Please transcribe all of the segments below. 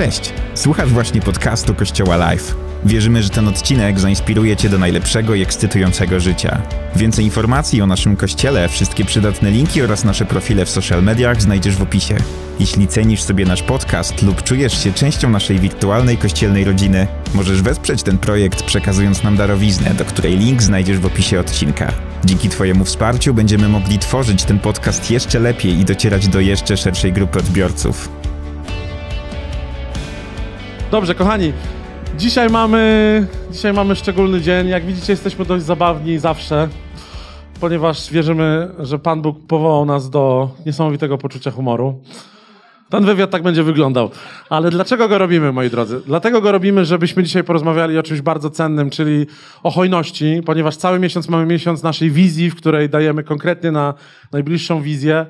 Cześć! Słuchasz właśnie podcastu Kościoła Live. Wierzymy, że ten odcinek zainspiruje Cię do najlepszego i ekscytującego życia. Więcej informacji o naszym kościele, wszystkie przydatne linki oraz nasze profile w social mediach znajdziesz w opisie. Jeśli cenisz sobie nasz podcast lub czujesz się częścią naszej wirtualnej kościelnej rodziny, możesz wesprzeć ten projekt przekazując nam darowiznę, do której link znajdziesz w opisie odcinka. Dzięki Twojemu wsparciu będziemy mogli tworzyć ten podcast jeszcze lepiej i docierać do jeszcze szerszej grupy odbiorców. Dobrze, kochani. Dzisiaj mamy, dzisiaj mamy szczególny dzień. Jak widzicie, jesteśmy dość zabawni zawsze, ponieważ wierzymy, że Pan Bóg powołał nas do niesamowitego poczucia humoru. Ten wywiad tak będzie wyglądał. Ale dlaczego go robimy, moi drodzy? Dlatego go robimy, żebyśmy dzisiaj porozmawiali o czymś bardzo cennym, czyli o hojności, ponieważ cały miesiąc mamy miesiąc naszej wizji, w której dajemy konkretnie na najbliższą wizję.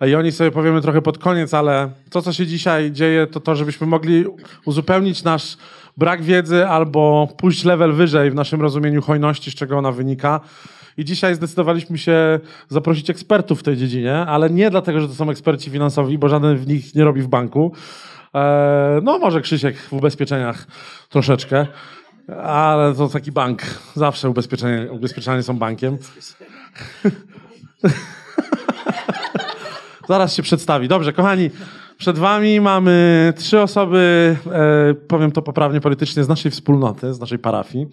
I o sobie powiemy trochę pod koniec, ale to, co się dzisiaj dzieje, to to, żebyśmy mogli uzupełnić nasz brak wiedzy albo pójść level wyżej w naszym rozumieniu hojności, z czego ona wynika. I dzisiaj zdecydowaliśmy się zaprosić ekspertów w tej dziedzinie, ale nie dlatego, że to są eksperci finansowi, bo żaden z nich nie robi w banku. Eee, no, może Krzysiek w ubezpieczeniach troszeczkę, ale to taki bank. Zawsze ubezpieczenie, ubezpieczenia są bankiem. Zaraz się przedstawi. Dobrze, kochani, przed wami mamy trzy osoby, e, powiem to poprawnie politycznie, z naszej wspólnoty, z naszej parafii,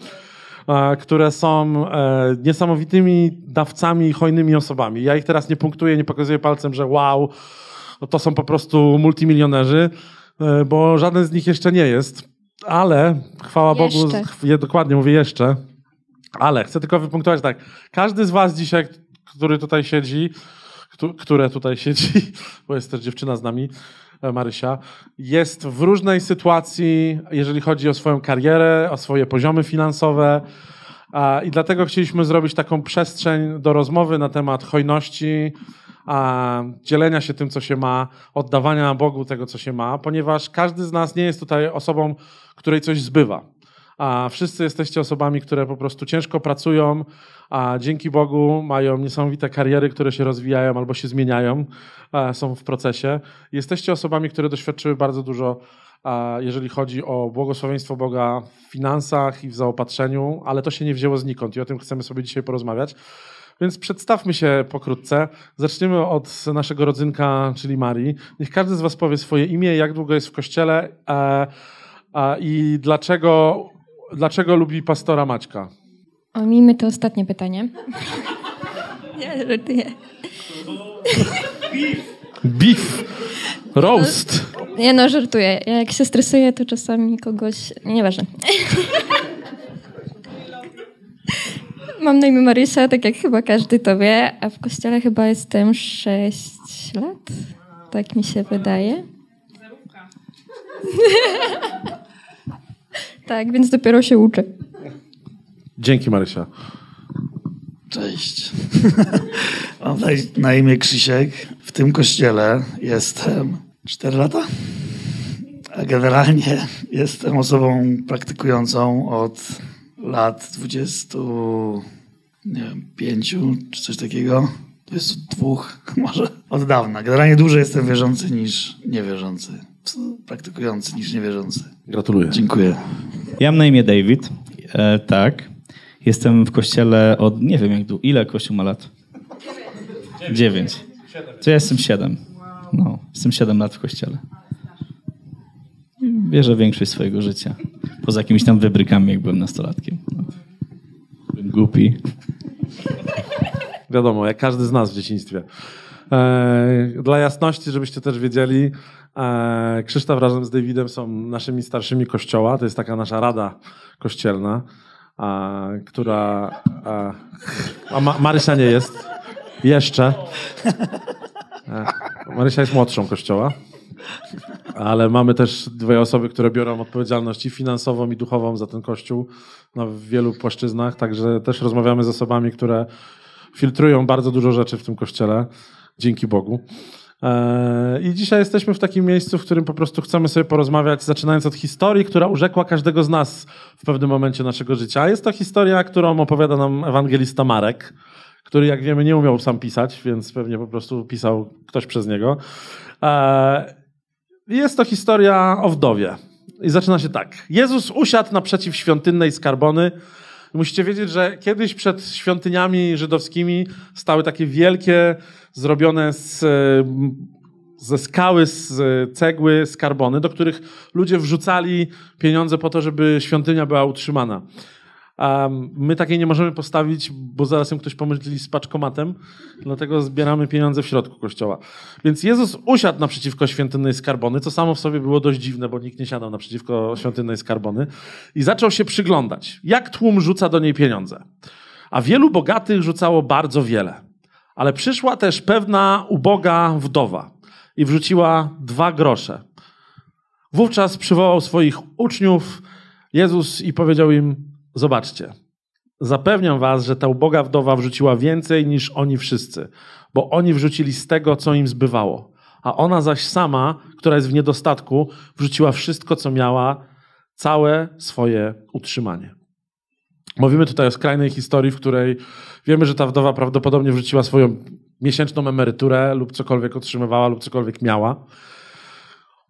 e, które są e, niesamowitymi dawcami i hojnymi osobami. Ja ich teraz nie punktuję, nie pokazuję palcem, że wow, no to są po prostu multimilionerzy, e, bo żaden z nich jeszcze nie jest. Ale chwała Bogu, Jeszcze. je, dokładnie mówię jeszcze, ale chcę tylko wypunktować tak. Każdy z was dzisiaj, który tutaj siedzi, które tutaj siedzi, bo jest też dziewczyna z nami, e, Marysia, jest w różnej sytuacji, jeżeli chodzi o swoją karierę, o swoje poziomy finansowe. I dlatego chcieliśmy zrobić taką przestrzeń do rozmowy na temat hojności, dzielenia się tym, co się ma, oddawania Bogu tego, co się ma, ponieważ każdy z nas nie jest tutaj osobą, której coś zbywa. A wszyscy jesteście osobami, które po prostu ciężko pracują, a dzięki Bogu mają niesamowite kariery, które się rozwijają albo się zmieniają, e, są w procesie. Jesteście osobami, które doświadczyły bardzo dużo, a, jeżeli chodzi o błogosławieństwo Boga w finansach i w zaopatrzeniu, ale to się nie wzięło znikąd i o tym chcemy sobie dzisiaj porozmawiać. Więc przedstawmy się pokrótce. Zaczniemy od naszego rodzynka, czyli Marii. Niech każdy z Was powie swoje imię, jak długo jest w kościele e, i dlaczego, dlaczego lubi pastora Maćka. Omijmy to ostatnie pytanie. Nie, żartuję. Beef. Roast. Nie no, żartuję. Ja jak się stresuję, to czasami kogoś... Nieważne. Mam na imię Marysia, tak jak chyba każdy to wie, a w kościele chyba jestem 6 lat. Tak mi się wydaje. tak, więc dopiero się uczę. Dzięki Marysia. Cześć. Mam na- na imię Krzysiek. W tym kościele jestem 4 lata. A generalnie jestem osobą praktykującą od lat 20, nie wiem, 5 czy coś takiego. 22 może od dawna. Generalnie dłużej jestem wierzący niż niewierzący. Praktykujący niż niewierzący. Gratuluję. Dziękuję. Ja mam na imię David. E, tak. Jestem w kościele od nie wiem jak długo. Ile kościół ma lat? Dziewięć. To ja jestem siedem. No, jestem siedem lat w kościele. Bierze większość swojego życia. Poza jakimiś tam wybrykami, jak byłem nastolatkiem. No. Byłem głupi. Wiadomo, jak każdy z nas w dzieciństwie. E, dla jasności, żebyście też wiedzieli, e, Krzysztof razem z Davidem są naszymi starszymi kościoła. To jest taka nasza rada kościelna, a, która. A, a Ma, Marysia nie jest. Jeszcze. Marysia jest młodszą kościoła. Ale mamy też dwie osoby, które biorą odpowiedzialność i finansową, i duchową za ten kościół na wielu płaszczyznach. Także też rozmawiamy z osobami, które filtrują bardzo dużo rzeczy w tym kościele. Dzięki Bogu. Eee, I dzisiaj jesteśmy w takim miejscu, w którym po prostu chcemy sobie porozmawiać, zaczynając od historii, która urzekła każdego z nas w pewnym momencie naszego życia. Jest to historia, którą opowiada nam ewangelista Marek, który, jak wiemy, nie umiał sam pisać, więc pewnie po prostu pisał ktoś przez niego. Eee, Jest to historia o wdowie. I zaczyna się tak. Jezus usiadł naprzeciw świątynnej skarbony. Musicie wiedzieć, że kiedyś przed świątyniami żydowskimi stały takie wielkie, zrobione z, ze skały, z cegły skarbony, do których ludzie wrzucali pieniądze po to, żeby świątynia była utrzymana. Um, my takiej nie możemy postawić, bo zaraz ją ktoś pomyśli z paczkomatem, dlatego zbieramy pieniądze w środku kościoła. Więc Jezus usiadł naprzeciwko świątynnej skarbony, co samo w sobie było dość dziwne, bo nikt nie siadał naprzeciwko świątynnej skarbony i zaczął się przyglądać, jak tłum rzuca do niej pieniądze. A wielu bogatych rzucało bardzo wiele. Ale przyszła też pewna uboga wdowa i wrzuciła dwa grosze. Wówczas przywołał swoich uczniów Jezus i powiedział im, Zobaczcie. Zapewniam was, że ta uboga wdowa wrzuciła więcej niż oni wszyscy, bo oni wrzucili z tego, co im zbywało. A ona zaś sama, która jest w niedostatku, wrzuciła wszystko, co miała, całe swoje utrzymanie. Mówimy tutaj o skrajnej historii, w której wiemy, że ta wdowa prawdopodobnie wrzuciła swoją miesięczną emeryturę lub cokolwiek otrzymywała, lub cokolwiek miała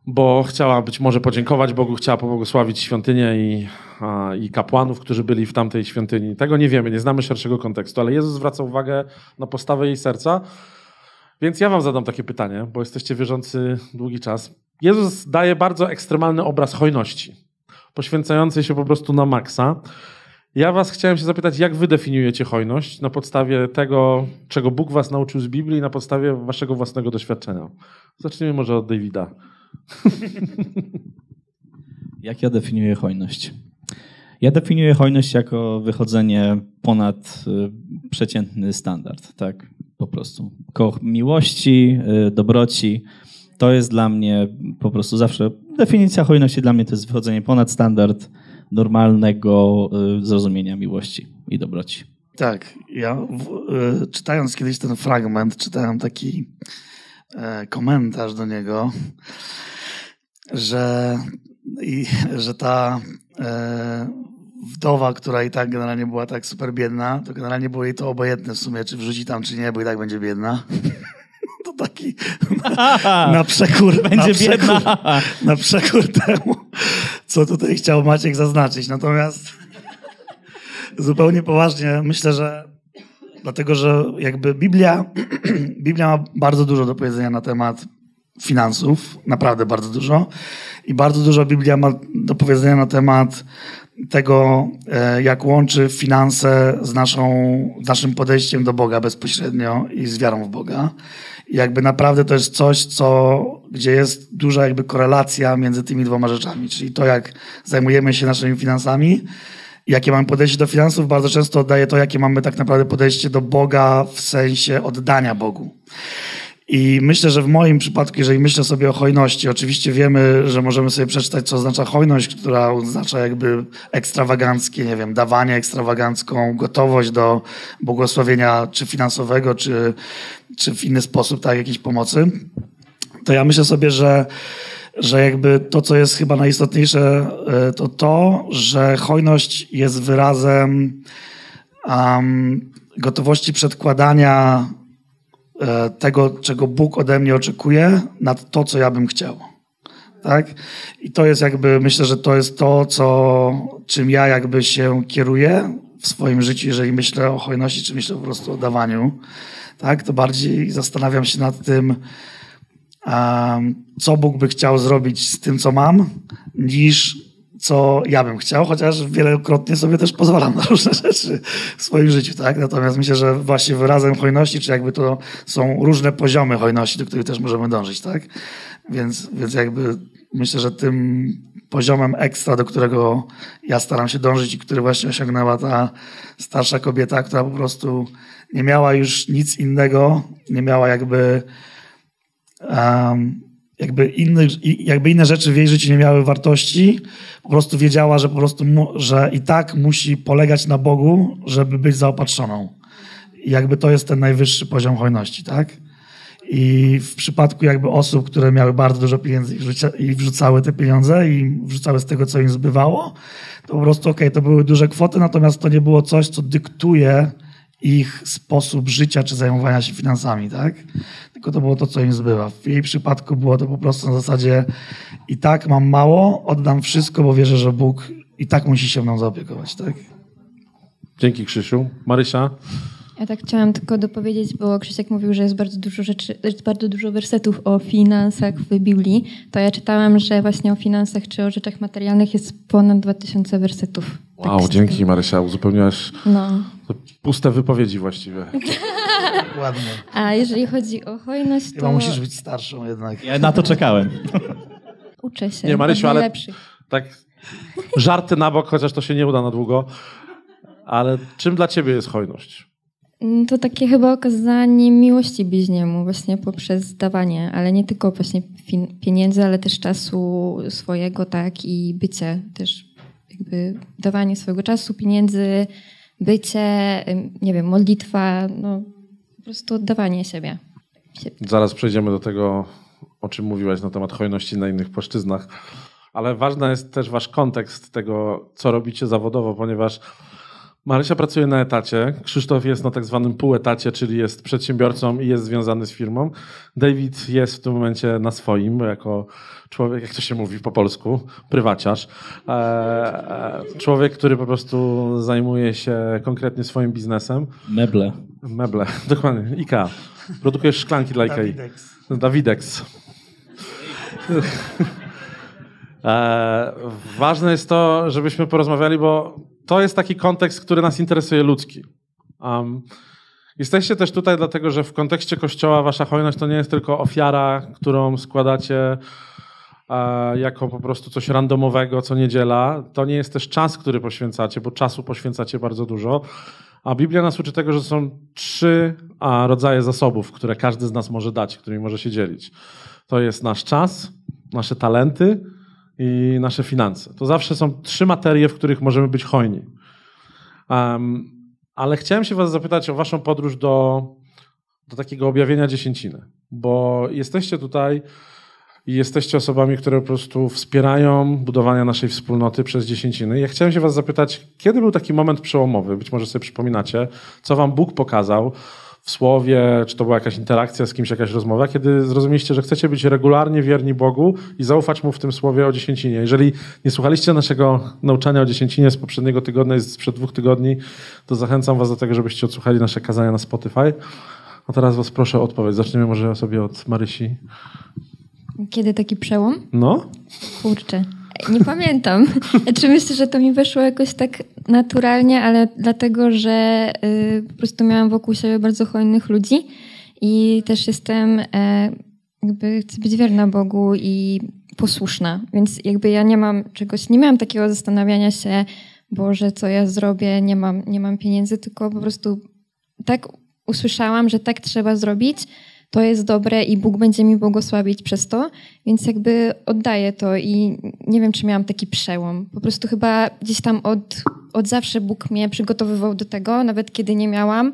bo chciała być może podziękować Bogu, chciała pobłogosławić świątynię i, a, i kapłanów, którzy byli w tamtej świątyni. Tego nie wiemy, nie znamy szerszego kontekstu, ale Jezus zwraca uwagę na postawę jej serca. Więc ja wam zadam takie pytanie, bo jesteście wierzący długi czas. Jezus daje bardzo ekstremalny obraz hojności, poświęcającej się po prostu na maksa. Ja was chciałem się zapytać, jak wy definiujecie hojność na podstawie tego, czego Bóg was nauczył z Biblii, na podstawie waszego własnego doświadczenia. Zacznijmy może od Davida. Jak ja definiuję hojność? Ja definiuję hojność jako wychodzenie ponad y, przeciętny standard, tak? Po prostu. Koch miłości, y, dobroci. To jest dla mnie po prostu zawsze definicja hojności dla mnie to jest wychodzenie ponad standard normalnego y, zrozumienia miłości i dobroci. Tak, ja w, czytając kiedyś ten fragment, czytałem taki komentarz do niego, że, i, że ta e, wdowa, która i tak generalnie była tak super biedna, to generalnie było jej to obojętne w sumie, czy wrzuci tam, czy nie, bo i tak będzie biedna. To taki na, na przekór. Będzie na przekór, biedna. Na przekór temu, co tutaj chciał Maciek zaznaczyć. Natomiast zupełnie poważnie myślę, że dlatego, że jakby Biblia, Biblia ma bardzo dużo do powiedzenia na temat finansów, naprawdę bardzo dużo. I bardzo dużo Biblia ma do powiedzenia na temat tego, e, jak łączy finanse z, naszą, z naszym podejściem do Boga bezpośrednio i z wiarą w Boga. I jakby naprawdę to jest coś, co, gdzie jest duża jakby korelacja między tymi dwoma rzeczami. Czyli to, jak zajmujemy się naszymi finansami, jakie mamy podejście do finansów, bardzo często oddaje to, jakie mamy tak naprawdę podejście do Boga w sensie oddania Bogu. I myślę, że w moim przypadku, jeżeli myślę sobie o hojności, oczywiście wiemy, że możemy sobie przeczytać, co oznacza hojność, która oznacza jakby ekstrawaganckie, nie wiem, dawanie ekstrawagancką, gotowość do błogosławienia, czy finansowego, czy, czy w inny sposób, tak, jakiejś pomocy. To ja myślę sobie, że że jakby to, co jest chyba najistotniejsze, e, to to, że hojność jest wyrazem um, gotowości przedkładania E, tego, czego Bóg ode mnie oczekuje, nad to, co ja bym chciał. Tak? I to jest jakby, myślę, że to jest to, co, czym ja jakby się kieruję w swoim życiu, jeżeli myślę o hojności, czy myślę po prostu o dawaniu. Tak? To bardziej zastanawiam się nad tym, co Bóg by chciał zrobić z tym, co mam, niż co ja bym chciał, chociaż wielokrotnie sobie też pozwalam na różne rzeczy w swoim życiu, tak? Natomiast myślę, że właśnie wyrazem hojności, czy jakby to są różne poziomy hojności, do których też możemy dążyć, tak? Więc, więc jakby myślę, że tym poziomem ekstra, do którego ja staram się dążyć i który właśnie osiągnęła ta starsza kobieta, która po prostu nie miała już nic innego, nie miała jakby jakby, inny, jakby inne rzeczy w jej życiu nie miały wartości, po prostu wiedziała, że po prostu, że i tak musi polegać na Bogu, żeby być zaopatrzoną. I jakby to jest ten najwyższy poziom hojności, tak? I w przypadku jakby osób, które miały bardzo dużo pieniędzy i wrzucały te pieniądze i wrzucały z tego, co im zbywało, to po prostu okej, okay, to były duże kwoty, natomiast to nie było coś, co dyktuje ich sposób życia czy zajmowania się finansami, tak? Tylko to było to, co im zbywa. W jej przypadku było to po prostu na zasadzie i tak mam mało, oddam wszystko, bo wierzę, że Bóg i tak musi się mną zaopiekować, tak? Dzięki Krzysiu. Marysia? Ja tak chciałam tylko dopowiedzieć, bo Krzysiek mówił, że jest bardzo dużo rzeczy, jest bardzo dużo wersetów o finansach w Biblii. To ja czytałam, że właśnie o finansach czy o rzeczach materialnych jest ponad 2000 wersetów. Wow, Tak, dzięki Marysia. Uzupełniłaś No. Puste wypowiedzi właściwie. Ładnie. A jeżeli chodzi o hojność, Chyba to musisz być starszą jednak. Ja na to czekałem. uczę się Nie, Marysiu, ale-. Tak żarty na bok, chociaż to się nie uda na długo. Ale czym dla ciebie jest hojność? Mm, To takie chyba okazanie miłości bliźniemu właśnie poprzez dawanie, ale nie tylko właśnie pieniędzy, ale też czasu swojego, tak, i bycie też jakby dawanie swojego czasu, pieniędzy, bycie, nie wiem, modlitwa, no po prostu oddawanie siebie. Sie- Zaraz przejdziemy do tego, o czym mówiłaś na temat hojności na innych płaszczyznach. Ale ważny jest też wasz kontekst tego, co robicie zawodowo, ponieważ Marysia pracuje na etacie, Krzysztof jest na tak zwanym półetacie, czyli jest przedsiębiorcą i jest związany z firmą. David jest w tym momencie na swoim, jako człowiek, jak to się mówi po polsku, prywaciarz. E, e, człowiek, który po prostu zajmuje się konkretnie swoim biznesem. Meble. Meble, dokładnie, IKEA. Produkujesz szklanki dla IKEA. Dawidex. Dawidex. E, ważne jest to, żebyśmy porozmawiali, bo to jest taki kontekst, który nas interesuje ludzki. Um, jesteście też tutaj dlatego, że w kontekście Kościoła wasza hojność to nie jest tylko ofiara, którą składacie e, jako po prostu coś randomowego co niedziela. To nie jest też czas, który poświęcacie, bo czasu poświęcacie bardzo dużo. A Biblia nas uczy tego, że są trzy rodzaje zasobów, które każdy z nas może dać, którymi może się dzielić. To jest nasz czas, nasze talenty i nasze finanse. To zawsze są trzy materie, w których możemy być hojni. Um, ale chciałem się Was zapytać o Waszą podróż do, do takiego objawienia dziesięciny, bo jesteście tutaj i jesteście osobami, które po prostu wspierają budowanie naszej wspólnoty przez dziesięciny. Ja chciałem się Was zapytać, kiedy był taki moment przełomowy? Być może sobie przypominacie, co Wam Bóg pokazał w słowie, czy to była jakaś interakcja z kimś, jakaś rozmowa, kiedy zrozumieliście, że chcecie być regularnie wierni Bogu i zaufać Mu w tym słowie o dziesięcinie. Jeżeli nie słuchaliście naszego nauczania o dziesięcinie z poprzedniego tygodnia, sprzed dwóch tygodni, to zachęcam Was do tego, żebyście odsłuchali nasze kazania na Spotify. A teraz Was proszę o odpowiedź. Zaczniemy może sobie od Marysi. Kiedy taki przełom? No? Kurczę. Nie pamiętam. Znaczy myślę, że to mi weszło jakoś tak naturalnie, ale dlatego, że y, po prostu miałam wokół siebie bardzo hojnych ludzi i też jestem, e, jakby chcę być wierna Bogu i posłuszna. Więc jakby ja nie mam czegoś, nie miałam takiego zastanawiania się, Boże, co ja zrobię, nie mam, nie mam pieniędzy, tylko po prostu tak usłyszałam, że tak trzeba zrobić, to jest dobre i Bóg będzie mi błogosławić przez to, więc jakby oddaję to i nie wiem, czy miałam taki przełom. Po prostu chyba gdzieś tam od, od zawsze Bóg mnie przygotowywał do tego, nawet kiedy nie miałam,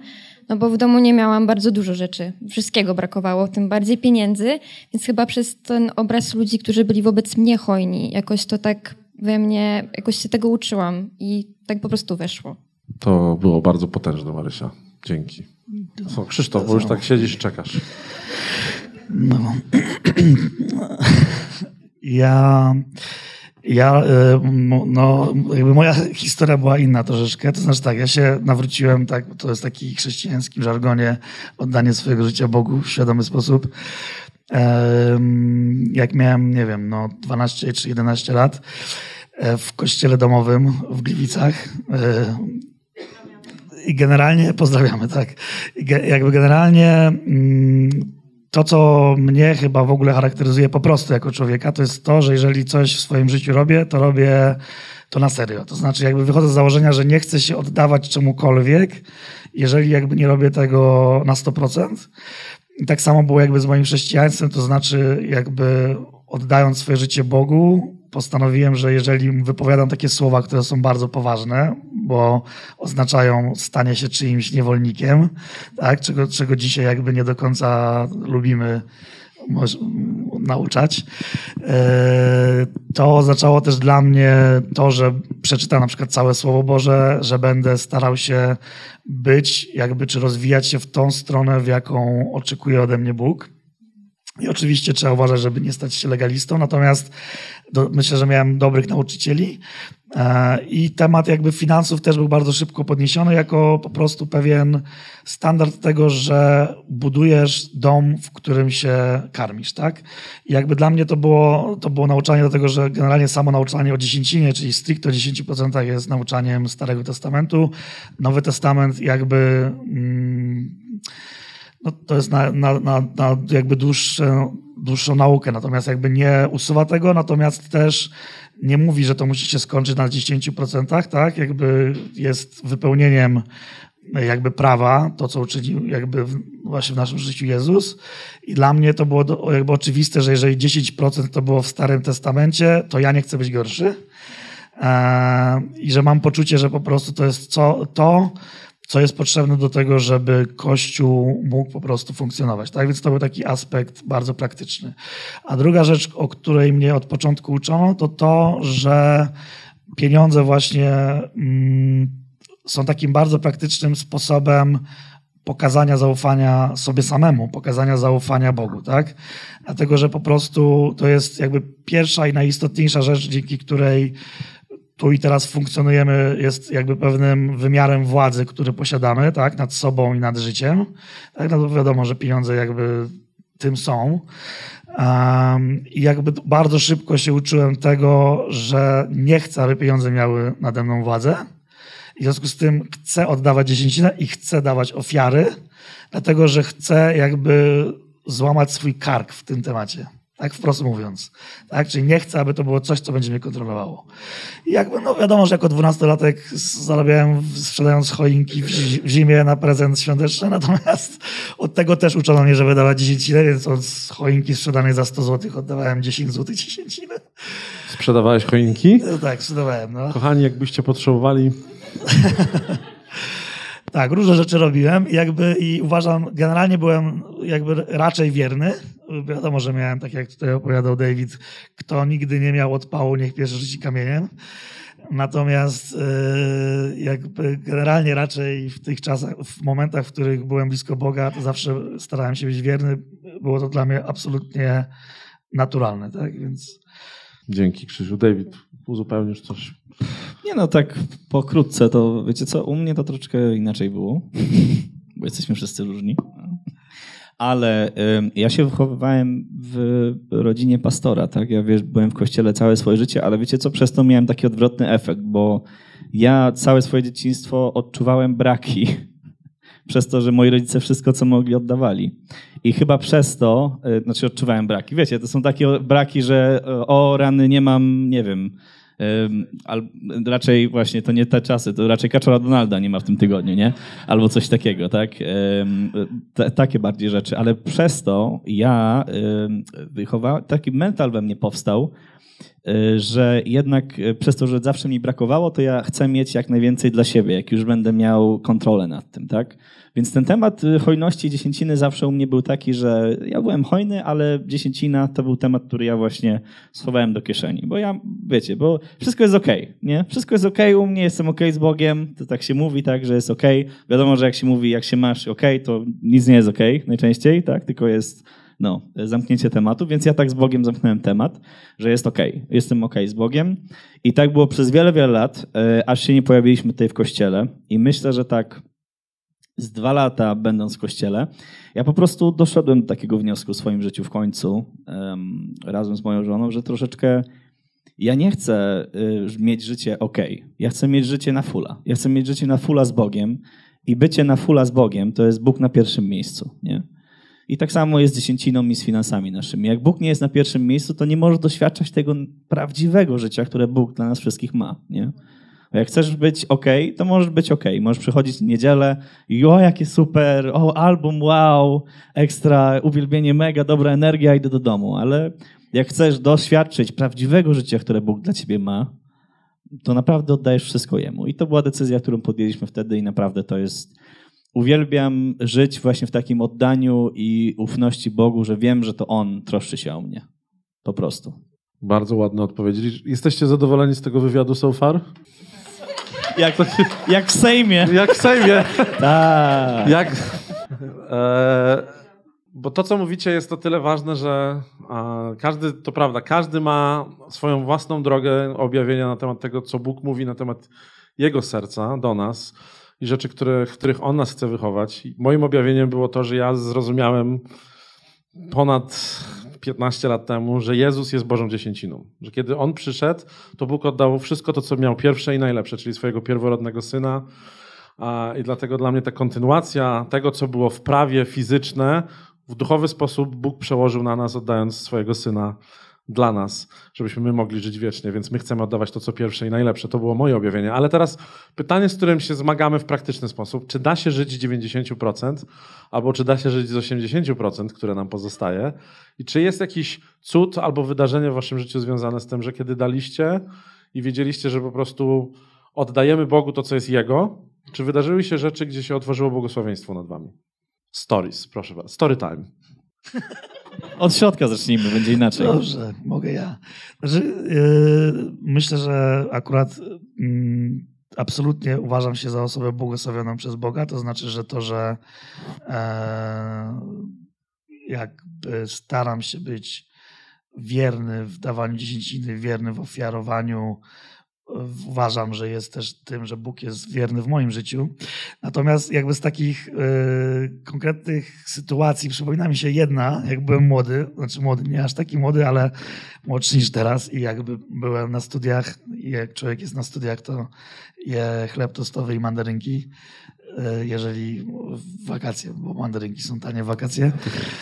no bo w domu nie miałam bardzo dużo rzeczy. Wszystkiego brakowało, tym bardziej pieniędzy, więc chyba przez ten obraz ludzi, którzy byli wobec mnie hojni, jakoś to tak we mnie, jakoś się tego uczyłam i tak po prostu weszło. To było bardzo potężne, Marysia. Dzięki. Co, Krzysztof, bo już tak siedzisz i czekasz. No. Ja, ja, y, no, jakby moja historia była inna troszeczkę. To znaczy tak, ja się nawróciłem, tak, to jest taki chrześcijańskim żargonie, oddanie swojego życia Bogu w świadomy sposób. Jak miałem, nie wiem, no 12 czy 11 lat e, w kościele domowym w Gliwicach. Generalnie, pozdrawiamy, tak. Jakby generalnie mm, to, co mnie chyba w ogóle charakteryzuje po prostu jako człowieka, to jest to, że jeżeli coś w swoim życiu robię, to robię to na serio. To znaczy, jakby wychodzę z założenia, że nie chcę się oddawać czemukolwiek, jeżeli jakby nie robię tego na 100%. I tak samo było jakby z moim chrześcijaństwem, to znaczy jakby oddając swoje życie Bogu, postanowiłem, że jeżeli wypowiadam takie słowa, które są bardzo poważne, bo oznaczają stanie się czyimś niewolnikiem, tak, czego, czego dzisiaj jakby nie do końca lubimy nauczać. E, to oznaczało też dla mnie to, że przeczytam na przykład całe Słowo Boże, że będę starał się być, jakby czy rozwijać się w tą stronę, w jaką oczekuje ode mnie Bóg. I oczywiście trzeba uważać, żeby nie stać się legalistą, natomiast do, myślę, że miałem dobrych nauczycieli. E, I temat jakby finansów też był bardzo szybko podniesiony jako po prostu pewien standard tego, że budujesz dom, w którym się karmisz, tak? I jakby dla mnie to było, to było nauczanie do tego, że generalnie samo nauczanie o dziesięcinie, czyli stricte o 10% jest nauczaniem Starego Testamentu. Nowy Testament jakby... Mm, no to jest na, na, na, na jakby dłuższą naukę, natomiast jakby nie usuwa tego, natomiast też nie mówi, że to musi się skończyć na 10%, tak? Jakby jest wypełnieniem jakby prawa, to co uczynił jakby właśnie w naszym życiu Jezus. I dla mnie to było jakby oczywiste, że jeżeli 10% to było w Starym Testamencie, to ja nie chcę być gorszy. I że mam poczucie, że po prostu to jest co, to, co jest potrzebne do tego, żeby Kościół mógł po prostu funkcjonować. Tak więc to był taki aspekt bardzo praktyczny. A druga rzecz, o której mnie od początku uczono, to to, że pieniądze właśnie mm, są takim bardzo praktycznym sposobem pokazania zaufania sobie samemu, pokazania zaufania Bogu, tak? Dlatego, że po prostu to jest jakby pierwsza i najistotniejsza rzecz, dzięki której tu i teraz funkcjonujemy, jest jakby pewnym wymiarem władzy, który posiadamy, tak, nad sobą i nad życiem. Tak, no wiadomo, że pieniądze jakby tym są. Um, I jakby bardzo szybko się uczyłem tego, że nie chcę, aby pieniądze miały nade mną władzę. I w związku z tym chcę oddawać dziesięcinę i chcę dawać ofiary, dlatego że chcę jakby złamać swój kark w tym temacie. Tak wprost mówiąc. Tak? Czyli nie chcę, aby to było coś, co będzie mnie kontrolowało. I jakby, no wiadomo, że jako dwunastolatek zarabiałem sprzedając choinki w zimie na prezent świąteczny, natomiast od tego też uczono mnie, żeby dawać dziesięcinę, więc od choinki sprzedanej za 100 zł oddawałem 10 zł dziesięcinę. Sprzedawałeś choinki? No, tak, sprzedawałem. No. Kochani, jakbyście potrzebowali... Tak, różne rzeczy robiłem i jakby i uważam, generalnie byłem jakby raczej wierny. Wiadomo, że miałem, tak jak tutaj opowiadał David, kto nigdy nie miał odpału, niech pierwszy rzuci kamieniem. Natomiast yy, jakby generalnie raczej w tych czasach, w momentach, w których byłem blisko Boga, to zawsze starałem się być wierny. Było to dla mnie absolutnie naturalne, tak? Więc... Dzięki Krzysiu. David, uzupełnisz coś? Nie no, tak pokrótce to wiecie co, u mnie to troszeczkę inaczej było, bo jesteśmy wszyscy różni. Ale ja się wychowywałem w rodzinie pastora, tak? Ja wiesz, byłem w kościele całe swoje życie, ale wiecie co, przez to miałem taki odwrotny efekt, bo ja całe swoje dzieciństwo odczuwałem braki przez to, że moi rodzice wszystko, co mogli, oddawali. I chyba przez to, y, znaczy odczuwałem braki. Wiecie, to są takie braki, że o rany nie mam, nie wiem, Al, raczej właśnie to nie te czasy, to raczej Kaczora Donalda nie ma w tym tygodniu, nie? Albo coś takiego, tak? Takie bardziej rzeczy, ale przez to ja wychowałem, taki mental we mnie powstał, że jednak y, przez to, że zawsze mi brakowało, to ja chcę mieć jak najwięcej dla siebie, jak już będę miał kontrolę nad tym, tak? Więc ten temat y, hojności i dziesięciny zawsze u mnie był taki, że ja byłem hojny, ale dziesięcina to był temat, który ja właśnie schowałem do kieszeni. Bo ja, wiecie, bo wszystko jest okej, okay, nie? Wszystko jest okej okay u mnie, jestem okej okay z Bogiem, to tak się mówi, tak, że jest okej. Wiadomo, że jak się mówi, jak się masz okej, to nic nie jest okej najczęściej, tak? Tylko jest no, zamknięcie tematu, więc ja tak z Bogiem zamknąłem temat, że jest okej, okay, jestem okej okay z Bogiem. I tak było przez wiele, wiele lat, e, aż się nie pojawiliśmy tutaj w kościele. I myślę, że tak z dwa lata będąc w kościele, ja po prostu doszedłem do takiego wniosku w swoim życiu w końcu, um, razem z moją żoną, że troszeczkę ja nie chcę y, mieć życie ok. Ja chcę mieć życie na fula. Ja chcę mieć życie na fula z Bogiem i bycie na fula z Bogiem to jest Bóg na pierwszym miejscu. Nie? I tak samo jest z dziesięciną i z finansami naszymi. Jak Bóg nie jest na pierwszym miejscu, to nie możesz doświadczać tego prawdziwego życia, które Bóg dla nas wszystkich ma. Nie? Jak chcesz być ok, to możesz być ok. Możesz przychodzić w niedzielę i o, jakie super, o, album, wow, ekstra, uwielbienie, mega, dobra energia, idę do domu. Ale jak chcesz doświadczyć prawdziwego życia, które Bóg dla ciebie ma, to naprawdę oddajesz wszystko Jemu. I to była decyzja, którą podjęliśmy wtedy i naprawdę to jest uwielbiam żyć właśnie w takim oddaniu i ufności Bogu, że wiem, że to On troszczy się o mnie. Po prostu. Bardzo ładne odpowiedzi. Jesteście zadowoleni z tego wywiadu so far? Jak, jak w Sejmie. Jak w Sejmie. Tak. Jak... E, bo to, co mówicie, jest o tyle ważne, że e, każdy, to prawda, każdy ma swoją własną drogę objawienia na temat tego, co Bóg mówi na temat Jego serca do nas i rzeczy, które, w których On nas chce wychować. Moim objawieniem było to, że ja zrozumiałem ponad 15 lat temu, że Jezus jest Bożą dziesięciną. Że kiedy On przyszedł, to Bóg oddał wszystko to, co miał pierwsze i najlepsze, czyli swojego pierworodnego Syna. I dlatego dla mnie ta kontynuacja tego, co było w prawie fizyczne, w duchowy sposób Bóg przełożył na nas, oddając swojego Syna dla nas, żebyśmy my mogli żyć wiecznie, więc my chcemy oddawać to, co pierwsze i najlepsze. To było moje objawienie. Ale teraz pytanie, z którym się zmagamy w praktyczny sposób. Czy da się żyć z 90%, albo czy da się żyć z 80%, które nam pozostaje? I czy jest jakiś cud albo wydarzenie w waszym życiu związane z tym, że kiedy daliście i wiedzieliście, że po prostu oddajemy Bogu to, co jest Jego, czy wydarzyły się rzeczy, gdzie się otworzyło błogosławieństwo nad wami? Stories, proszę bardzo. Story time. Od środka zacznijmy, będzie inaczej. Dobrze, mogę ja. Znaczy, yy, myślę, że akurat yy, absolutnie uważam się za osobę błogosławioną przez Boga. To znaczy, że to, że yy, jakby staram się być wierny w dawaniu dziesięciny, wierny w ofiarowaniu, uważam, że jest też tym, że Bóg jest wierny w moim życiu. Natomiast jakby z takich y, konkretnych sytuacji przypomina mi się jedna, jak byłem młody, znaczy młody, nie aż taki młody, ale młodszy niż teraz i jakby byłem na studiach i jak człowiek jest na studiach, to je chleb tostowy i mandarynki jeżeli w wakacje, bo mandarynki są tanie wakacje.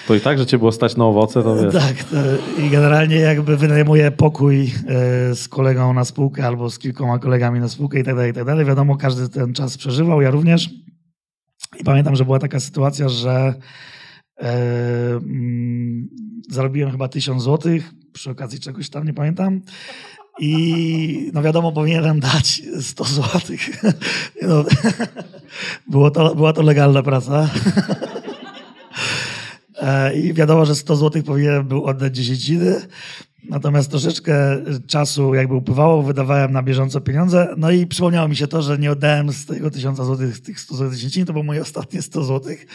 To i tak, że cię było stać na owoce, to wiesz. Tak, to i generalnie jakby wynajmuję pokój e, z kolegą na spółkę albo z kilkoma kolegami na spółkę i tak dalej, i tak dalej. Wiadomo, każdy ten czas przeżywał, ja również. I pamiętam, że była taka sytuacja, że e, mm, zarobiłem chyba tysiąc złotych przy okazji czegoś tam, nie pamiętam. I no wiadomo, powinienem dać 100 złotych. No, było to, była to legalna praca. E, I wiadomo, że 100 złotych powinienem był oddać dziesięciny. Natomiast troszeczkę czasu jakby upływało, wydawałem na bieżąco pieniądze. No i przypomniało mi się to, że nie oddałem z tego 1000 złotych, tych 100 złotych dziesięciny, to było moje ostatnie 100 złotych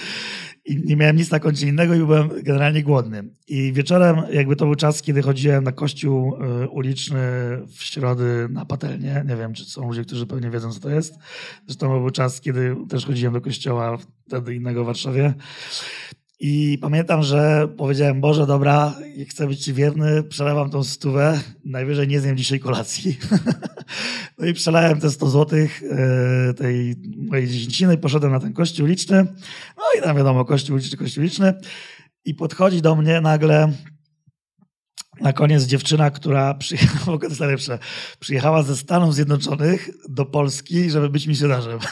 i nie miałem nic na koncie innego i byłem generalnie głodny. I wieczorem, jakby to był czas, kiedy chodziłem na kościół y, uliczny w środy na patelnię. Nie wiem, czy są ludzie, którzy pewnie wiedzą, co to jest. Zresztą był czas, kiedy też chodziłem do kościoła wtedy innego w Warszawie. I pamiętam, że powiedziałem, Boże, dobra, chcę być Ci wierny, przelewam tą stówę, najwyżej nie zjem dzisiaj kolacji. no i przelałem te 100 złotych e, tej mojej dziesięciny i poszedłem na ten kościół liczny. No i tam wiadomo, kościół liczny, kościół liczny. I podchodzi do mnie nagle na koniec dziewczyna, która przyjechała, przyjechała ze Stanów Zjednoczonych do Polski, żeby być misjonarzem.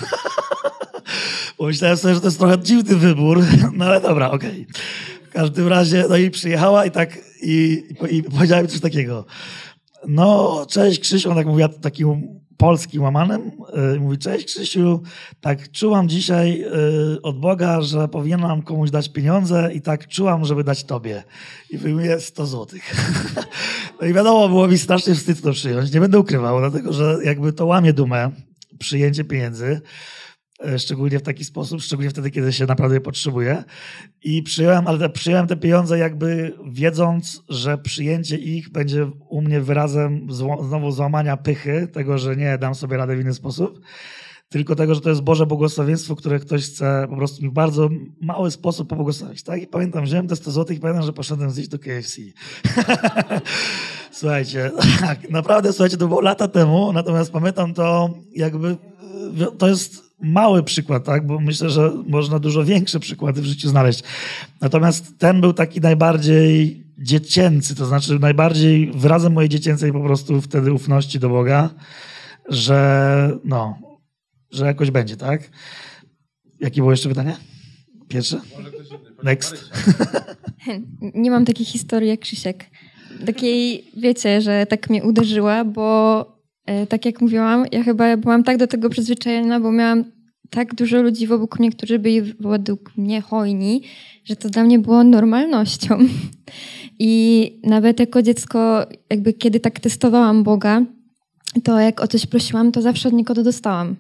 Pomyślałem sobie, że to jest trochę dziwny wybór, no ale dobra, okej. Okay. W każdym razie, no i przyjechała i tak, i, i, i powiedziałem coś takiego. No, cześć Krzysiu, on tak mówiła takim polskim łamanem. Yy, mówi, cześć Krzysiu, tak czułam dzisiaj yy, od Boga, że powinienem komuś dać pieniądze i tak czułam, żeby dać tobie. I wyjmuję 100 złotych. no i wiadomo, było mi strasznie wstyd to przyjąć. Nie będę ukrywał, dlatego że jakby to łamie dumę, przyjęcie pieniędzy. E, szczególnie w taki sposób, szczególnie wtedy, kiedy się naprawdę je potrzebuje. I przyjąłem, ale przyjąłem te pieniądze jakby wiedząc, że przyjęcie ich będzie u mnie wyrazem znowu złamania pychy, tego, że nie dam sobie radę w inny sposób, tylko tego, że to jest Boże błogosławieństwo, które ktoś chce po prostu mi w bardzo mały sposób pobłogosławić. Tak? I pamiętam, wziąłem te 100 zł i pamiętam, że poszedłem zjeść do KFC. słuchajcie, tak, naprawdę, słuchajcie, to było lata temu, natomiast pamiętam to jakby, to jest mały przykład, tak? bo myślę, że można dużo większe przykłady w życiu znaleźć. Natomiast ten był taki najbardziej dziecięcy, to znaczy najbardziej wyrazem mojej dziecięcej po prostu wtedy ufności do Boga, że no, że jakoś będzie, tak? Jakie było jeszcze pytanie? Pierwsze? Next. Nie mam takiej historii jak Krzysiek. Takiej, wiecie, że tak mnie uderzyła, bo tak jak mówiłam, ja chyba byłam tak do tego przyzwyczajona, bo miałam tak dużo ludzi wokół mnie, którzy byli według mnie hojni, że to dla mnie było normalnością. I nawet jako dziecko, jakby kiedy tak testowałam Boga, to jak o coś prosiłam, to zawsze od niego to dostałam.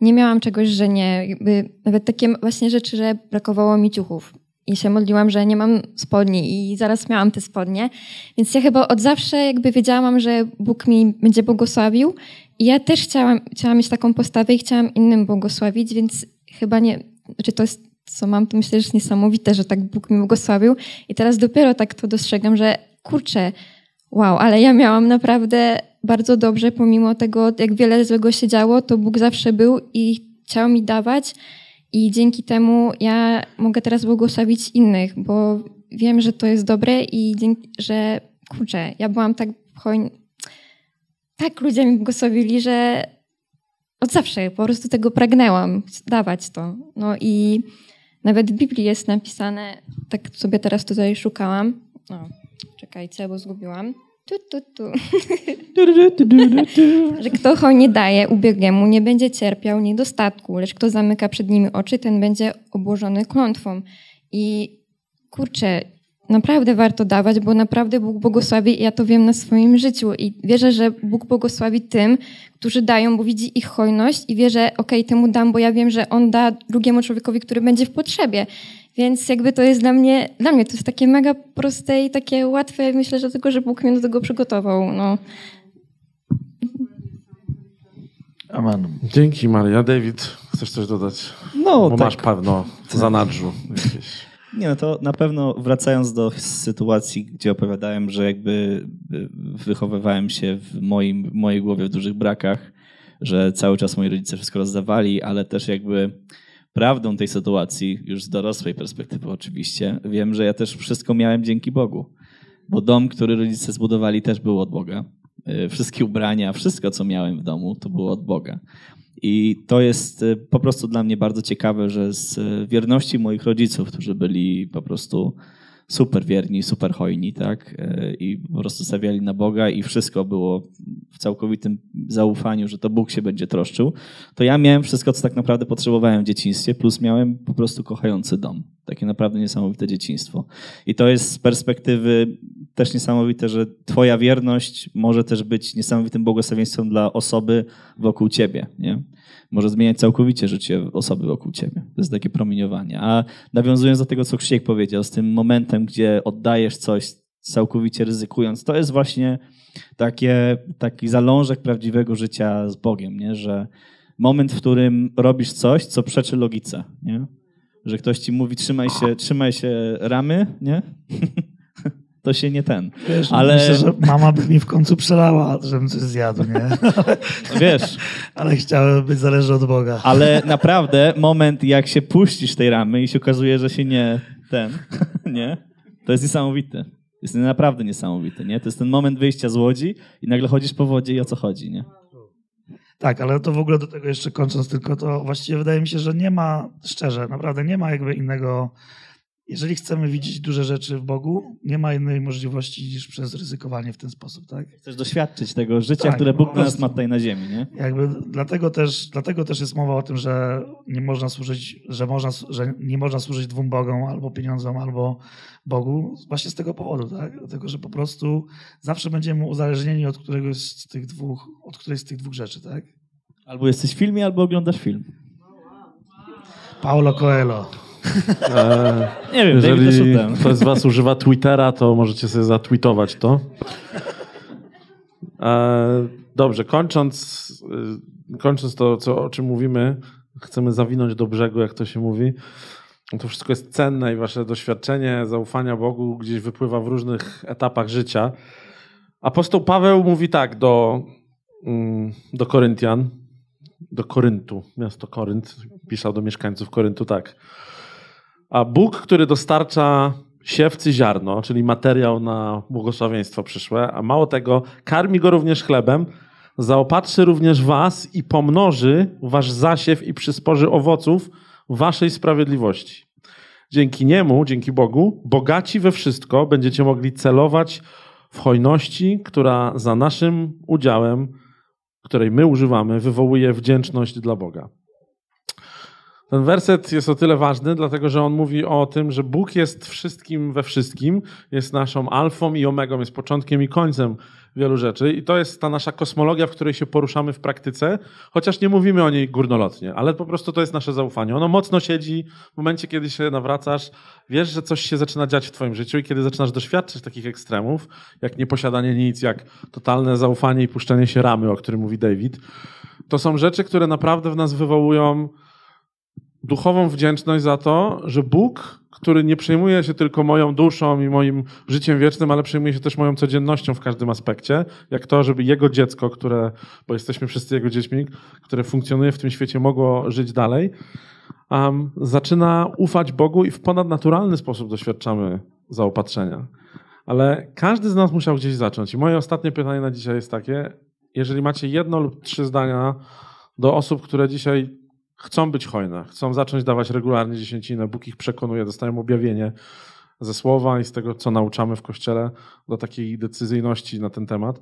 Nie miałam czegoś, że nie. Jakby nawet takie właśnie rzeczy, że brakowało mi ciuchów. I się modliłam, że nie mam spodni i zaraz miałam te spodnie. Więc ja chyba od zawsze jakby wiedziałam, że Bóg mi będzie błogosławił. I ja też chciałam, chciałam mieć taką postawę i chciałam innym błogosławić, więc chyba nie, znaczy to jest, co mam, to myślę, że jest niesamowite, że tak Bóg mi błogosławił. I teraz dopiero tak to dostrzegam, że kurczę, wow, ale ja miałam naprawdę bardzo dobrze, pomimo tego, jak wiele złego się działo, to Bóg zawsze był i chciał mi dawać i dzięki temu ja mogę teraz błogosławić innych, bo wiem, że to jest dobre i dzięki, że kurczę, ja byłam tak tak ludzie mi błogosławili, że od zawsze po prostu tego pragnęłam, dawać to. No i nawet w Biblii jest napisane, tak sobie teraz tutaj szukałam, no, czekajcie, bo zgubiłam. Tu, tu, tu. że kto hojnie daje ubiegiemu, nie będzie cierpiał niedostatku, lecz kto zamyka przed nimi oczy, ten będzie obłożony klątwą. I kurczę, naprawdę warto dawać, bo naprawdę Bóg błogosławi i ja to wiem na swoim życiu i wierzę, że Bóg błogosławi tym, którzy dają, bo widzi ich hojność i wie, że okej, okay, temu dam, bo ja wiem, że on da drugiemu człowiekowi, który będzie w potrzebie. Więc jakby to jest dla mnie, dla mnie to jest takie mega proste i takie łatwe, myślę, że tylko, że Bóg mnie do tego przygotował. No. Amen. Dzięki Maria. David, chcesz coś dodać? No, Bo tak. masz pewno zanadrzu jakieś. Nie, no to na pewno wracając do sytuacji, gdzie opowiadałem, że jakby wychowywałem się w moim, w mojej głowie w dużych brakach, że cały czas moi rodzice wszystko rozdawali, ale też jakby prawdą tej sytuacji, już z dorosłej perspektywy oczywiście, wiem, że ja też wszystko miałem dzięki Bogu. Bo dom, który rodzice zbudowali, też był od Boga. Y, wszystkie ubrania, wszystko, co miałem w domu, to było od Boga. I to jest y, po prostu dla mnie bardzo ciekawe, że z wierności moich rodziców, którzy byli po prostu super wierni, super hojni, tak? E, I po prostu stawiali na Boga i wszystko było w całkowitym zaufaniu, że to Bóg się będzie troszczył, to ja miałem wszystko, co tak naprawdę potrzebowałem w dzieciństwie, plus miałem po prostu kochający dom. Takie naprawdę niesamowite dzieciństwo. I to jest z perspektywy też niesamowite, że Twoja wierność może też być niesamowitym błogosławieństwem dla osoby wokół Ciebie, nie? Może zmieniać całkowicie życie osoby wokół ciebie. To jest takie promieniowanie. A nawiązując do tego, co Krzysiek powiedział, z tym momentem, gdzie oddajesz coś całkowicie ryzykując, to jest właśnie takie, taki zalążek prawdziwego życia z Bogiem, nie? że moment, w którym robisz coś, co przeczy logice. Nie? Że ktoś ci mówi, trzymaj się, trzymaj się ramy, nie? to się nie ten. Wiesz, ale... Myślę, że mama by mi w końcu przelała, żebym coś zjadł, nie? Wiesz. ale chciałem być zależy od Boga. Ale naprawdę moment, jak się puścisz tej ramy i się okazuje, że się nie ten, nie? To jest niesamowite. Jest naprawdę niesamowite, nie? To jest ten moment wyjścia z łodzi i nagle chodzisz po wodzie i o co chodzi, nie? Tak, ale to w ogóle do tego jeszcze kończąc tylko, to właściwie wydaje mi się, że nie ma, szczerze, naprawdę nie ma jakby innego jeżeli chcemy widzieć duże rzeczy w Bogu, nie ma innej możliwości niż przez ryzykowanie w ten sposób, tak? Chcesz doświadczyć tego życia, tak, które Bóg nas ma tutaj na ziemi, nie? Jakby dlatego też, dlatego też jest mowa o tym, że nie można służyć, że, można, że nie można służyć dwóm Bogom, albo pieniądzom, albo Bogu, właśnie z tego powodu, tak? Dlatego, że po prostu zawsze będziemy uzależnieni od któregoś z tych dwóch, od którejś z tych dwóch rzeczy, tak? Albo jesteś w filmie, albo oglądasz film. Paulo Coelho. E, nie wiem, jeżeli ktoś z was używa Twittera, to możecie sobie zatweetować to. E, dobrze, kończąc, e, kończąc to, co, o czym mówimy, chcemy zawinąć do brzegu, jak to się mówi. To wszystko jest cenne i wasze doświadczenie zaufania Bogu gdzieś wypływa w różnych etapach życia. Apostoł Paweł mówi tak do, mm, do Koryntian, do Koryntu, miasto Korynt, pisał do mieszkańców Koryntu tak. A Bóg, który dostarcza siewcy ziarno, czyli materiał na błogosławieństwo przyszłe, a mało tego, karmi go również chlebem, zaopatrzy również was i pomnoży wasz zasiew i przysporzy owoców waszej sprawiedliwości. Dzięki niemu, dzięki Bogu, bogaci we wszystko będziecie mogli celować w hojności, która za naszym udziałem, której my używamy, wywołuje wdzięczność dla Boga. Ten werset jest o tyle ważny, dlatego że on mówi o tym, że Bóg jest wszystkim we wszystkim, jest naszą alfą i omegą, jest początkiem i końcem wielu rzeczy. I to jest ta nasza kosmologia, w której się poruszamy w praktyce, chociaż nie mówimy o niej górnolotnie, ale po prostu to jest nasze zaufanie. Ono mocno siedzi w momencie, kiedy się nawracasz, wiesz, że coś się zaczyna dziać w twoim życiu i kiedy zaczynasz doświadczać takich ekstremów, jak nieposiadanie nic, jak totalne zaufanie i puszczenie się ramy, o którym mówi David, to są rzeczy, które naprawdę w nas wywołują duchową wdzięczność za to, że Bóg, który nie przejmuje się tylko moją duszą i moim życiem wiecznym, ale przejmuje się też moją codziennością w każdym aspekcie, jak to, żeby jego dziecko, które, bo jesteśmy wszyscy jego dziećmi, które funkcjonuje w tym świecie, mogło żyć dalej, um, zaczyna ufać Bogu i w ponadnaturalny sposób doświadczamy zaopatrzenia. Ale każdy z nas musiał gdzieś zacząć. I moje ostatnie pytanie na dzisiaj jest takie: jeżeli macie jedno lub trzy zdania do osób, które dzisiaj chcą być hojne, chcą zacząć dawać regularnie dziesięcinę, Bóg ich przekonuje, dostają objawienie ze słowa i z tego, co nauczamy w Kościele, do takiej decyzyjności na ten temat.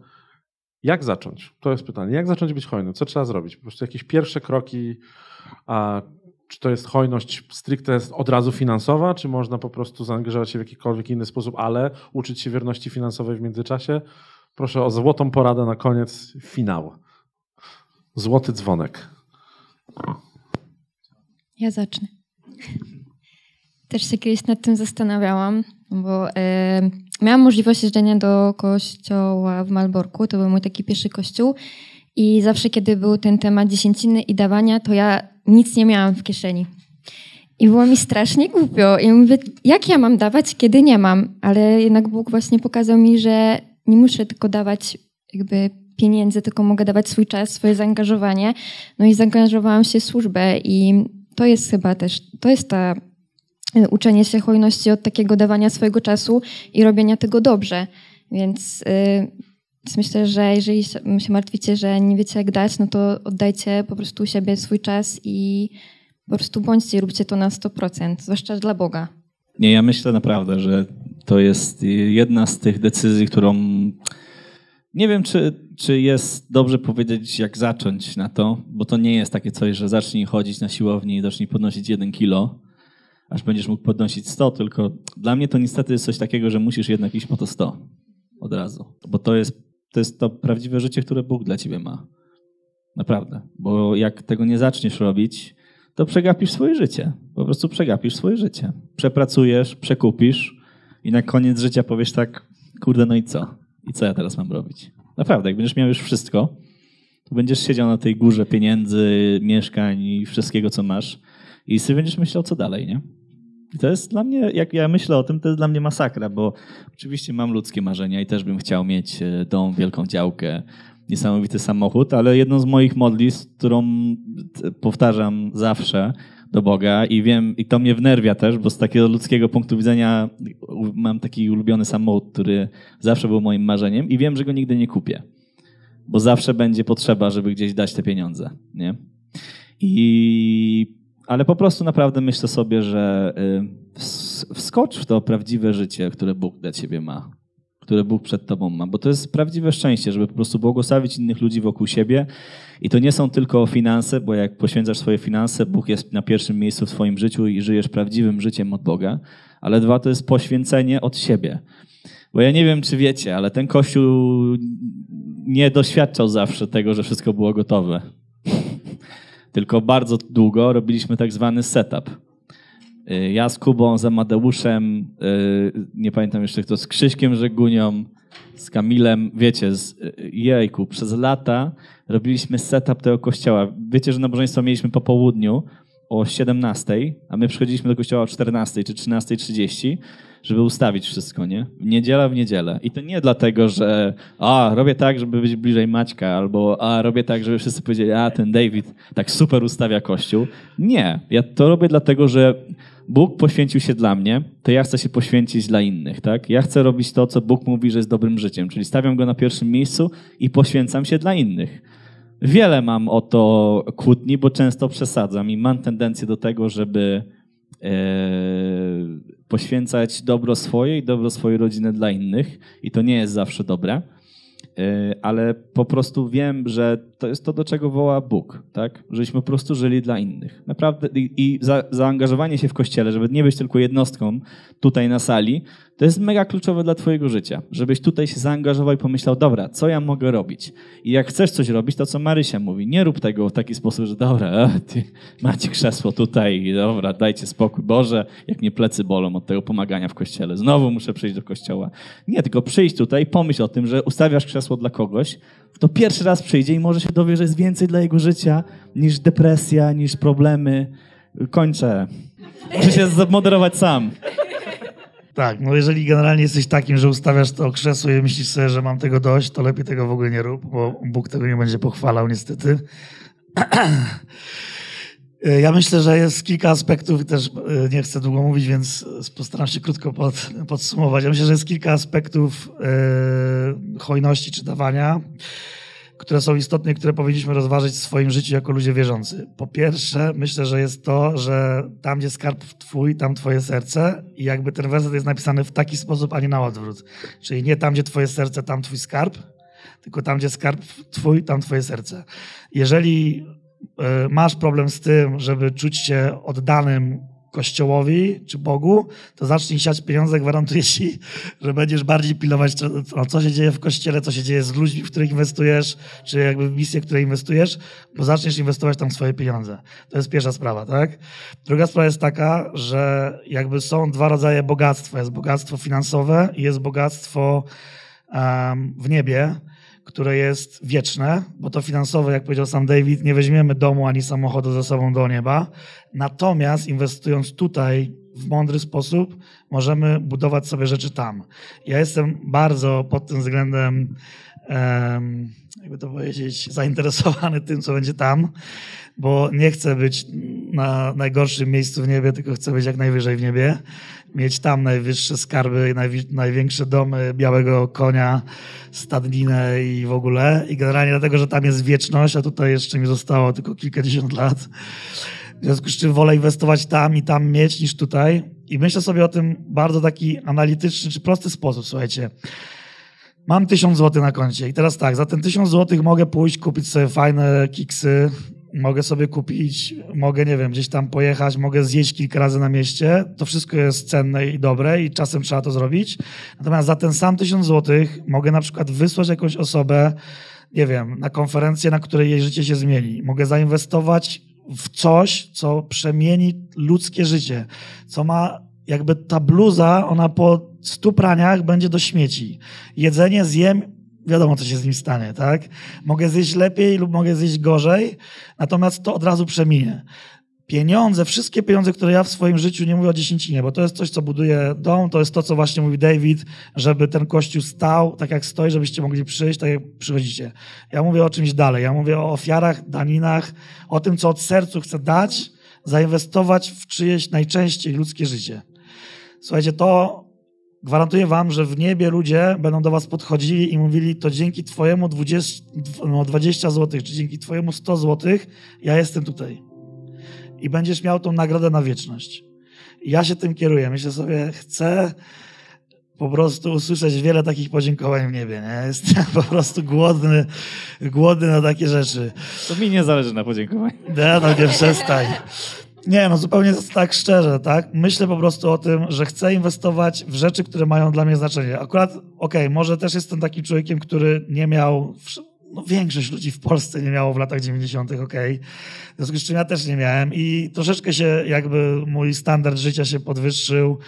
Jak zacząć? To jest pytanie. Jak zacząć być hojnym? Co trzeba zrobić? Po prostu jakieś pierwsze kroki, a czy to jest hojność stricte od razu finansowa, czy można po prostu zaangażować się w jakikolwiek inny sposób, ale uczyć się wierności finansowej w międzyczasie? Proszę o złotą poradę na koniec, finał. Złoty dzwonek. Ja zacznę. Też się kiedyś nad tym zastanawiałam, bo miałam możliwość jeżdżenia do kościoła w Malborku. To był mój taki pierwszy kościół. I zawsze, kiedy był ten temat dziesięciny i dawania, to ja nic nie miałam w kieszeni. I było mi strasznie głupio. I mówię, jak ja mam dawać, kiedy nie mam? Ale jednak Bóg właśnie pokazał mi, że nie muszę tylko dawać jakby pieniędzy, tylko mogę dawać swój czas, swoje zaangażowanie. No i zaangażowałam się w służbę i to jest chyba też, to jest ta y, uczenie się hojności od takiego dawania swojego czasu i robienia tego dobrze. Więc yy, myślę, że jeżeli się martwicie, że nie wiecie jak dać, no to oddajcie po prostu siebie swój czas i po prostu bądźcie, róbcie to na 100%, zwłaszcza dla Boga. Nie, ja myślę naprawdę, że to jest jedna z tych decyzji, którą nie wiem, czy, czy jest dobrze powiedzieć, jak zacząć na to, bo to nie jest takie coś, że zacznij chodzić na siłowni i zacznij podnosić jeden kilo, aż będziesz mógł podnosić 100, tylko dla mnie to niestety jest coś takiego, że musisz jednak iść po to 100 od razu, bo to jest to, jest to prawdziwe życie, które Bóg dla ciebie ma. Naprawdę. Bo jak tego nie zaczniesz robić, to przegapisz swoje życie. Po prostu przegapisz swoje życie. Przepracujesz, przekupisz i na koniec życia powiesz tak, kurde, no i co? I co ja teraz mam robić? Naprawdę, jak będziesz miał już wszystko, to będziesz siedział na tej górze pieniędzy, mieszkań i wszystkiego, co masz i sobie będziesz myślał, co dalej, nie? I to jest dla mnie, jak ja myślę o tym, to jest dla mnie masakra, bo oczywiście mam ludzkie marzenia i też bym chciał mieć e, dom, wielką działkę, niesamowity samochód, ale jedną z moich modlitw, którą powtarzam zawsze, do Boga i wiem, i to mnie wnerwia też, bo z takiego ludzkiego punktu widzenia mam taki ulubiony samochód, który zawsze był moim marzeniem i wiem, że go nigdy nie kupię, bo zawsze będzie potrzeba, żeby gdzieś dać te pieniądze, nie? I, ale po prostu naprawdę myślę sobie, że y, wskocz w to prawdziwe życie, które Bóg dla ciebie ma które Bóg przed tobą ma. Bo to jest prawdziwe szczęście, żeby po prostu błogosławić innych ludzi wokół siebie. I to nie są tylko finanse, bo jak poświęcasz swoje finanse, Bóg jest na pierwszym miejscu w twoim życiu i żyjesz prawdziwym życiem od Boga. Ale dwa, to jest poświęcenie od siebie. Bo ja nie wiem, czy wiecie, ale ten Kościół nie doświadczał zawsze tego, że wszystko było gotowe. Tylko bardzo długo robiliśmy tak zwany setup ja z Kubą, z Amadeuszem, y, nie pamiętam jeszcze kto, z Krzyśkiem Żegunią, z Kamilem, wiecie, z, y, jejku, przez lata robiliśmy setup tego kościoła. Wiecie, że nabożeństwo mieliśmy po południu o 17, a my przychodziliśmy do kościoła o 14 czy 13.30, żeby ustawić wszystko, nie? Niedziela w niedzielę. I to nie dlatego, że a, robię tak, żeby być bliżej Maćka, albo a, robię tak, żeby wszyscy powiedzieli, a, ten David tak super ustawia kościół. Nie. Ja to robię dlatego, że Bóg poświęcił się dla mnie, to ja chcę się poświęcić dla innych, tak? Ja chcę robić to, co Bóg mówi, że jest dobrym życiem, czyli stawiam go na pierwszym miejscu i poświęcam się dla innych. Wiele mam o to kłótni, bo często przesadzam i mam tendencję do tego, żeby e, poświęcać dobro swoje i dobro swojej rodziny dla innych i to nie jest zawsze dobre. E, ale po prostu wiem, że to jest to, do czego woła Bóg, tak? Żebyśmy po prostu żyli dla innych. Naprawdę i, i za, zaangażowanie się w kościele, żeby nie być tylko jednostką tutaj na sali, to jest mega kluczowe dla twojego życia. Żebyś tutaj się zaangażował i pomyślał, dobra, co ja mogę robić? I jak chcesz coś robić, to co Marysia mówi, nie rób tego w taki sposób, że dobra, a, ty macie krzesło tutaj, dobra, dajcie spokój. Boże, jak mnie plecy bolą od tego pomagania w kościele. Znowu muszę przyjść do kościoła. Nie, tylko przyjść tutaj pomyśl o tym, że ustawiasz krzesło dla kogoś, to pierwszy raz przyjdzie i może się dowie, że jest więcej dla jego życia niż depresja, niż problemy. Kończę. Muszę się zamoderować sam. Tak, no jeżeli generalnie jesteś takim, że ustawiasz to krzesło i myślisz sobie, że mam tego dość, to lepiej tego w ogóle nie rób, bo Bóg tego nie będzie pochwalał niestety. Ja myślę, że jest kilka aspektów, też e, nie chcę długo mówić, więc postaram się krótko pod, podsumować. Ja myślę, że jest kilka aspektów e, hojności czy dawania, które są istotne i które powinniśmy rozważyć w swoim życiu jako ludzie wierzący. Po pierwsze, myślę, że jest to, że tam, gdzie skarb twój, tam twoje serce i jakby ten werset jest napisany w taki sposób, a nie na odwrót. Czyli nie tam, gdzie twoje serce, tam twój skarb, tylko tam, gdzie skarb twój, tam twoje serce. Jeżeli E, masz problem z tym, żeby czuć się oddanym Kościołowi czy Bogu, to zacznij siać pieniądze, gwarantuję ci, że będziesz bardziej pilnować, co, co się dzieje w Kościele, co się dzieje z ludźmi, w których inwestujesz, czy jakby w misję, w której inwestujesz, bo zaczniesz inwestować tam swoje pieniądze. To jest pierwsza sprawa, tak? Druga sprawa jest taka, że jakby są dwa rodzaje bogactwa. Jest bogactwo finansowe i jest bogactwo um, w niebie które jest wieczne, bo to finansowe, jak powiedział sam David, nie weźmiemy domu ani samochodu ze sobą do nieba. Natomiast inwestując tutaj w mądry sposób, możemy budować sobie rzeczy tam. Ja jestem bardzo pod tym względem, jakby to powiedzieć, zainteresowany tym, co będzie tam, bo nie chcę być na najgorszym miejscu w niebie, tylko chcę być jak najwyżej w niebie mieć tam najwyższe skarby, największe domy, białego konia, stadninę i w ogóle. I generalnie dlatego, że tam jest wieczność, a tutaj jeszcze mi zostało tylko kilkadziesiąt lat. W związku z czym wolę inwestować tam i tam mieć niż tutaj. I myślę sobie o tym bardzo taki analityczny czy prosty sposób. Słuchajcie, mam tysiąc złotych na koncie i teraz tak, za ten tysiąc złotych mogę pójść kupić sobie fajne kiksy, mogę sobie kupić, mogę, nie wiem, gdzieś tam pojechać, mogę zjeść kilka razy na mieście. To wszystko jest cenne i dobre i czasem trzeba to zrobić. Natomiast za ten sam tysiąc złotych mogę na przykład wysłać jakąś osobę, nie wiem, na konferencję, na której jej życie się zmieni. Mogę zainwestować w coś, co przemieni ludzkie życie, co ma jakby ta bluza, ona po stu praniach będzie do śmieci. Jedzenie zjem wiadomo, co się z nim stanie, tak? Mogę zjeść lepiej lub mogę zjeść gorzej, natomiast to od razu przeminie. Pieniądze, wszystkie pieniądze, które ja w swoim życiu, nie mówię o dziesięcinie, bo to jest coś, co buduje dom, to jest to, co właśnie mówi David, żeby ten kościół stał tak jak stoi, żebyście mogli przyjść, tak jak przychodzicie. Ja mówię o czymś dalej, ja mówię o ofiarach, daninach, o tym, co od sercu chcę dać, zainwestować w czyjeś najczęściej ludzkie życie. Słuchajcie, to Gwarantuję wam, że w niebie ludzie będą do was podchodzili i mówili, to dzięki twojemu 20, no 20 zł, czy dzięki twojemu 100 zł, ja jestem tutaj. I będziesz miał tą nagrodę na wieczność. I ja się tym kieruję. Myślę sobie, chcę po prostu usłyszeć wiele takich podziękowań w niebie. Nie? Jestem po prostu głodny, głodny na takie rzeczy. To mi nie zależy na podziękowaniu. Nie, no nie przestań. Nie, no zupełnie tak szczerze, tak? Myślę po prostu o tym, że chcę inwestować w rzeczy, które mają dla mnie znaczenie. Akurat, okej, okay, może też jestem takim człowiekiem, który nie miał, no większość ludzi w Polsce nie miało w latach 90., okej. Okay. W związku z czym ja też nie miałem i troszeczkę się jakby mój standard życia się podwyższył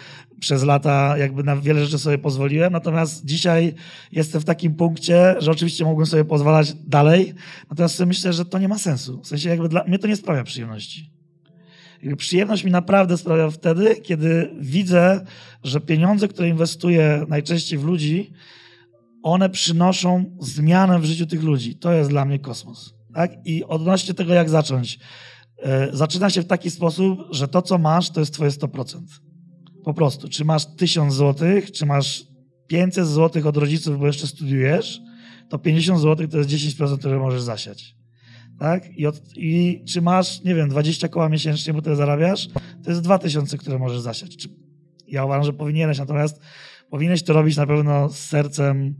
przez lata, jakby na wiele rzeczy sobie pozwoliłem, natomiast dzisiaj jestem w takim punkcie, że oczywiście mogłem sobie pozwalać dalej, natomiast myślę, że to nie ma sensu. W sensie jakby dla mnie to nie sprawia przyjemności. Przyjemność mi naprawdę sprawia wtedy, kiedy widzę, że pieniądze, które inwestuję najczęściej w ludzi, one przynoszą zmianę w życiu tych ludzi. To jest dla mnie kosmos. Tak? I odnośnie tego, jak zacząć. E, zaczyna się w taki sposób, że to, co masz, to jest twoje 100%. Po prostu. Czy masz 1000 złotych, czy masz 500 złotych od rodziców, bo jeszcze studiujesz, to 50 złotych to jest 10%, które możesz zasiać tak? I, od, I czy masz, nie wiem, 20 koła miesięcznie, bo tyle zarabiasz, to jest 2000, które możesz zasiać. Czy, ja uważam, że powinieneś, natomiast powinieneś to robić na pewno z sercem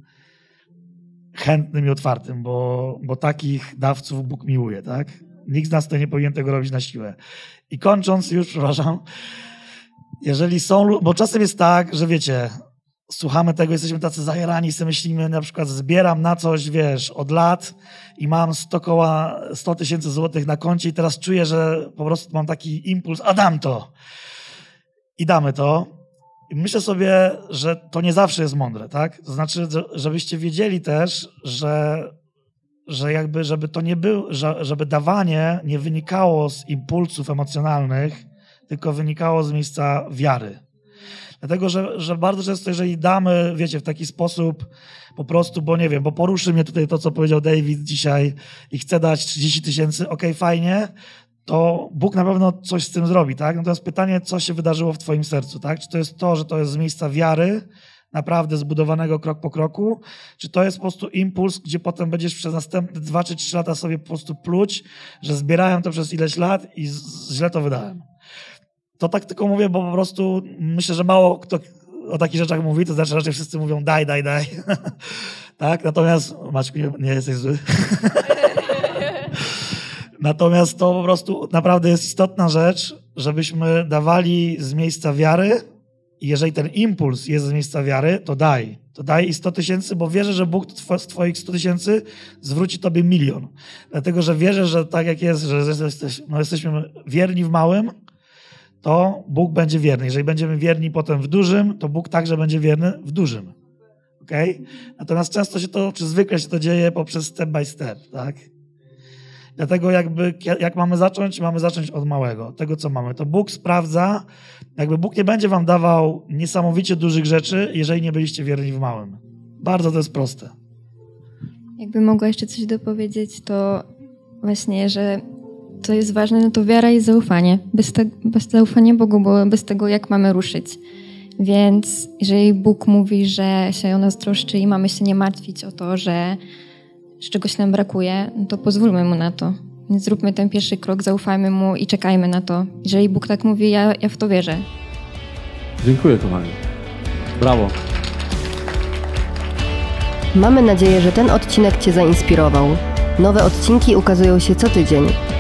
chętnym i otwartym, bo, bo takich dawców Bóg miłuje, tak? Nikt z nas to nie powinien tego robić na siłę. I kończąc już, przepraszam, jeżeli są, bo czasem jest tak, że wiecie, słuchamy tego, jesteśmy tacy zajerani, sobie myślimy, na przykład zbieram na coś, wiesz, od lat i mam 100 koła, 100 tysięcy złotych na koncie i teraz czuję, że po prostu mam taki impuls, a dam to. I damy to. I myślę sobie, że to nie zawsze jest mądre, tak? To znaczy, żebyście wiedzieli też, że, że jakby, żeby to nie było, że, żeby dawanie nie wynikało z impulsów emocjonalnych, tylko wynikało z miejsca wiary. Dlatego, że, że bardzo często, jeżeli damy, wiecie, w taki sposób po prostu, bo nie wiem, bo poruszy mnie tutaj to, co powiedział David dzisiaj i chce dać 30 tysięcy, okay, fajnie, to Bóg na pewno coś z tym zrobi, tak? Natomiast pytanie, co się wydarzyło w twoim sercu, tak? Czy to jest to, że to jest z miejsca wiary, naprawdę zbudowanego krok po kroku, czy to jest po prostu impuls, gdzie potem będziesz przez następne dwa czy trzy lata sobie po prostu pluć, że zbierałem to przez ileś lat i źle to wydałem. To tak tylko mówię, bo po prostu myślę, że mało kto o takich rzeczach mówi, to znaczy raczej wszyscy mówią daj, daj, daj. tak? Natomiast, Maćku, nie, jesteś zły. Natomiast to po prostu naprawdę jest istotna rzecz, żebyśmy dawali z miejsca wiary i jeżeli ten impuls jest z miejsca wiary, to daj. To daj i 100 tysięcy, bo wierzę, że Bóg z twoich 100 tysięcy zwróci tobie milion. Dlatego, że wierzę, że tak jak jest, że jesteś, no jesteśmy wierni w małym, to Bóg będzie wierny. Jeżeli będziemy wierni potem w dużym, to Bóg także będzie wierny w dużym. Okay? Natomiast często się to, czy zwykle się to dzieje poprzez step by step, tak? Dlatego jakby, jak mamy zacząć, mamy zacząć od małego, tego co mamy. To Bóg sprawdza, jakby Bóg nie będzie wam dawał niesamowicie dużych rzeczy, jeżeli nie byliście wierni w małym. Bardzo to jest proste. Jakby mogła jeszcze coś dopowiedzieć, to właśnie, że co jest ważne, no to wiara i zaufanie. Bez, te, bez zaufania Bogu, bo bez tego jak mamy ruszyć. Więc jeżeli Bóg mówi, że się o nas troszczy i mamy się nie martwić o to, że, czegoś nam brakuje, no to pozwólmy Mu na to. Więc zróbmy ten pierwszy krok, zaufajmy Mu i czekajmy na to. Jeżeli Bóg tak mówi, ja, ja w to wierzę. Dziękuję, kochani. Brawo. Mamy nadzieję, że ten odcinek Cię zainspirował. Nowe odcinki ukazują się co tydzień.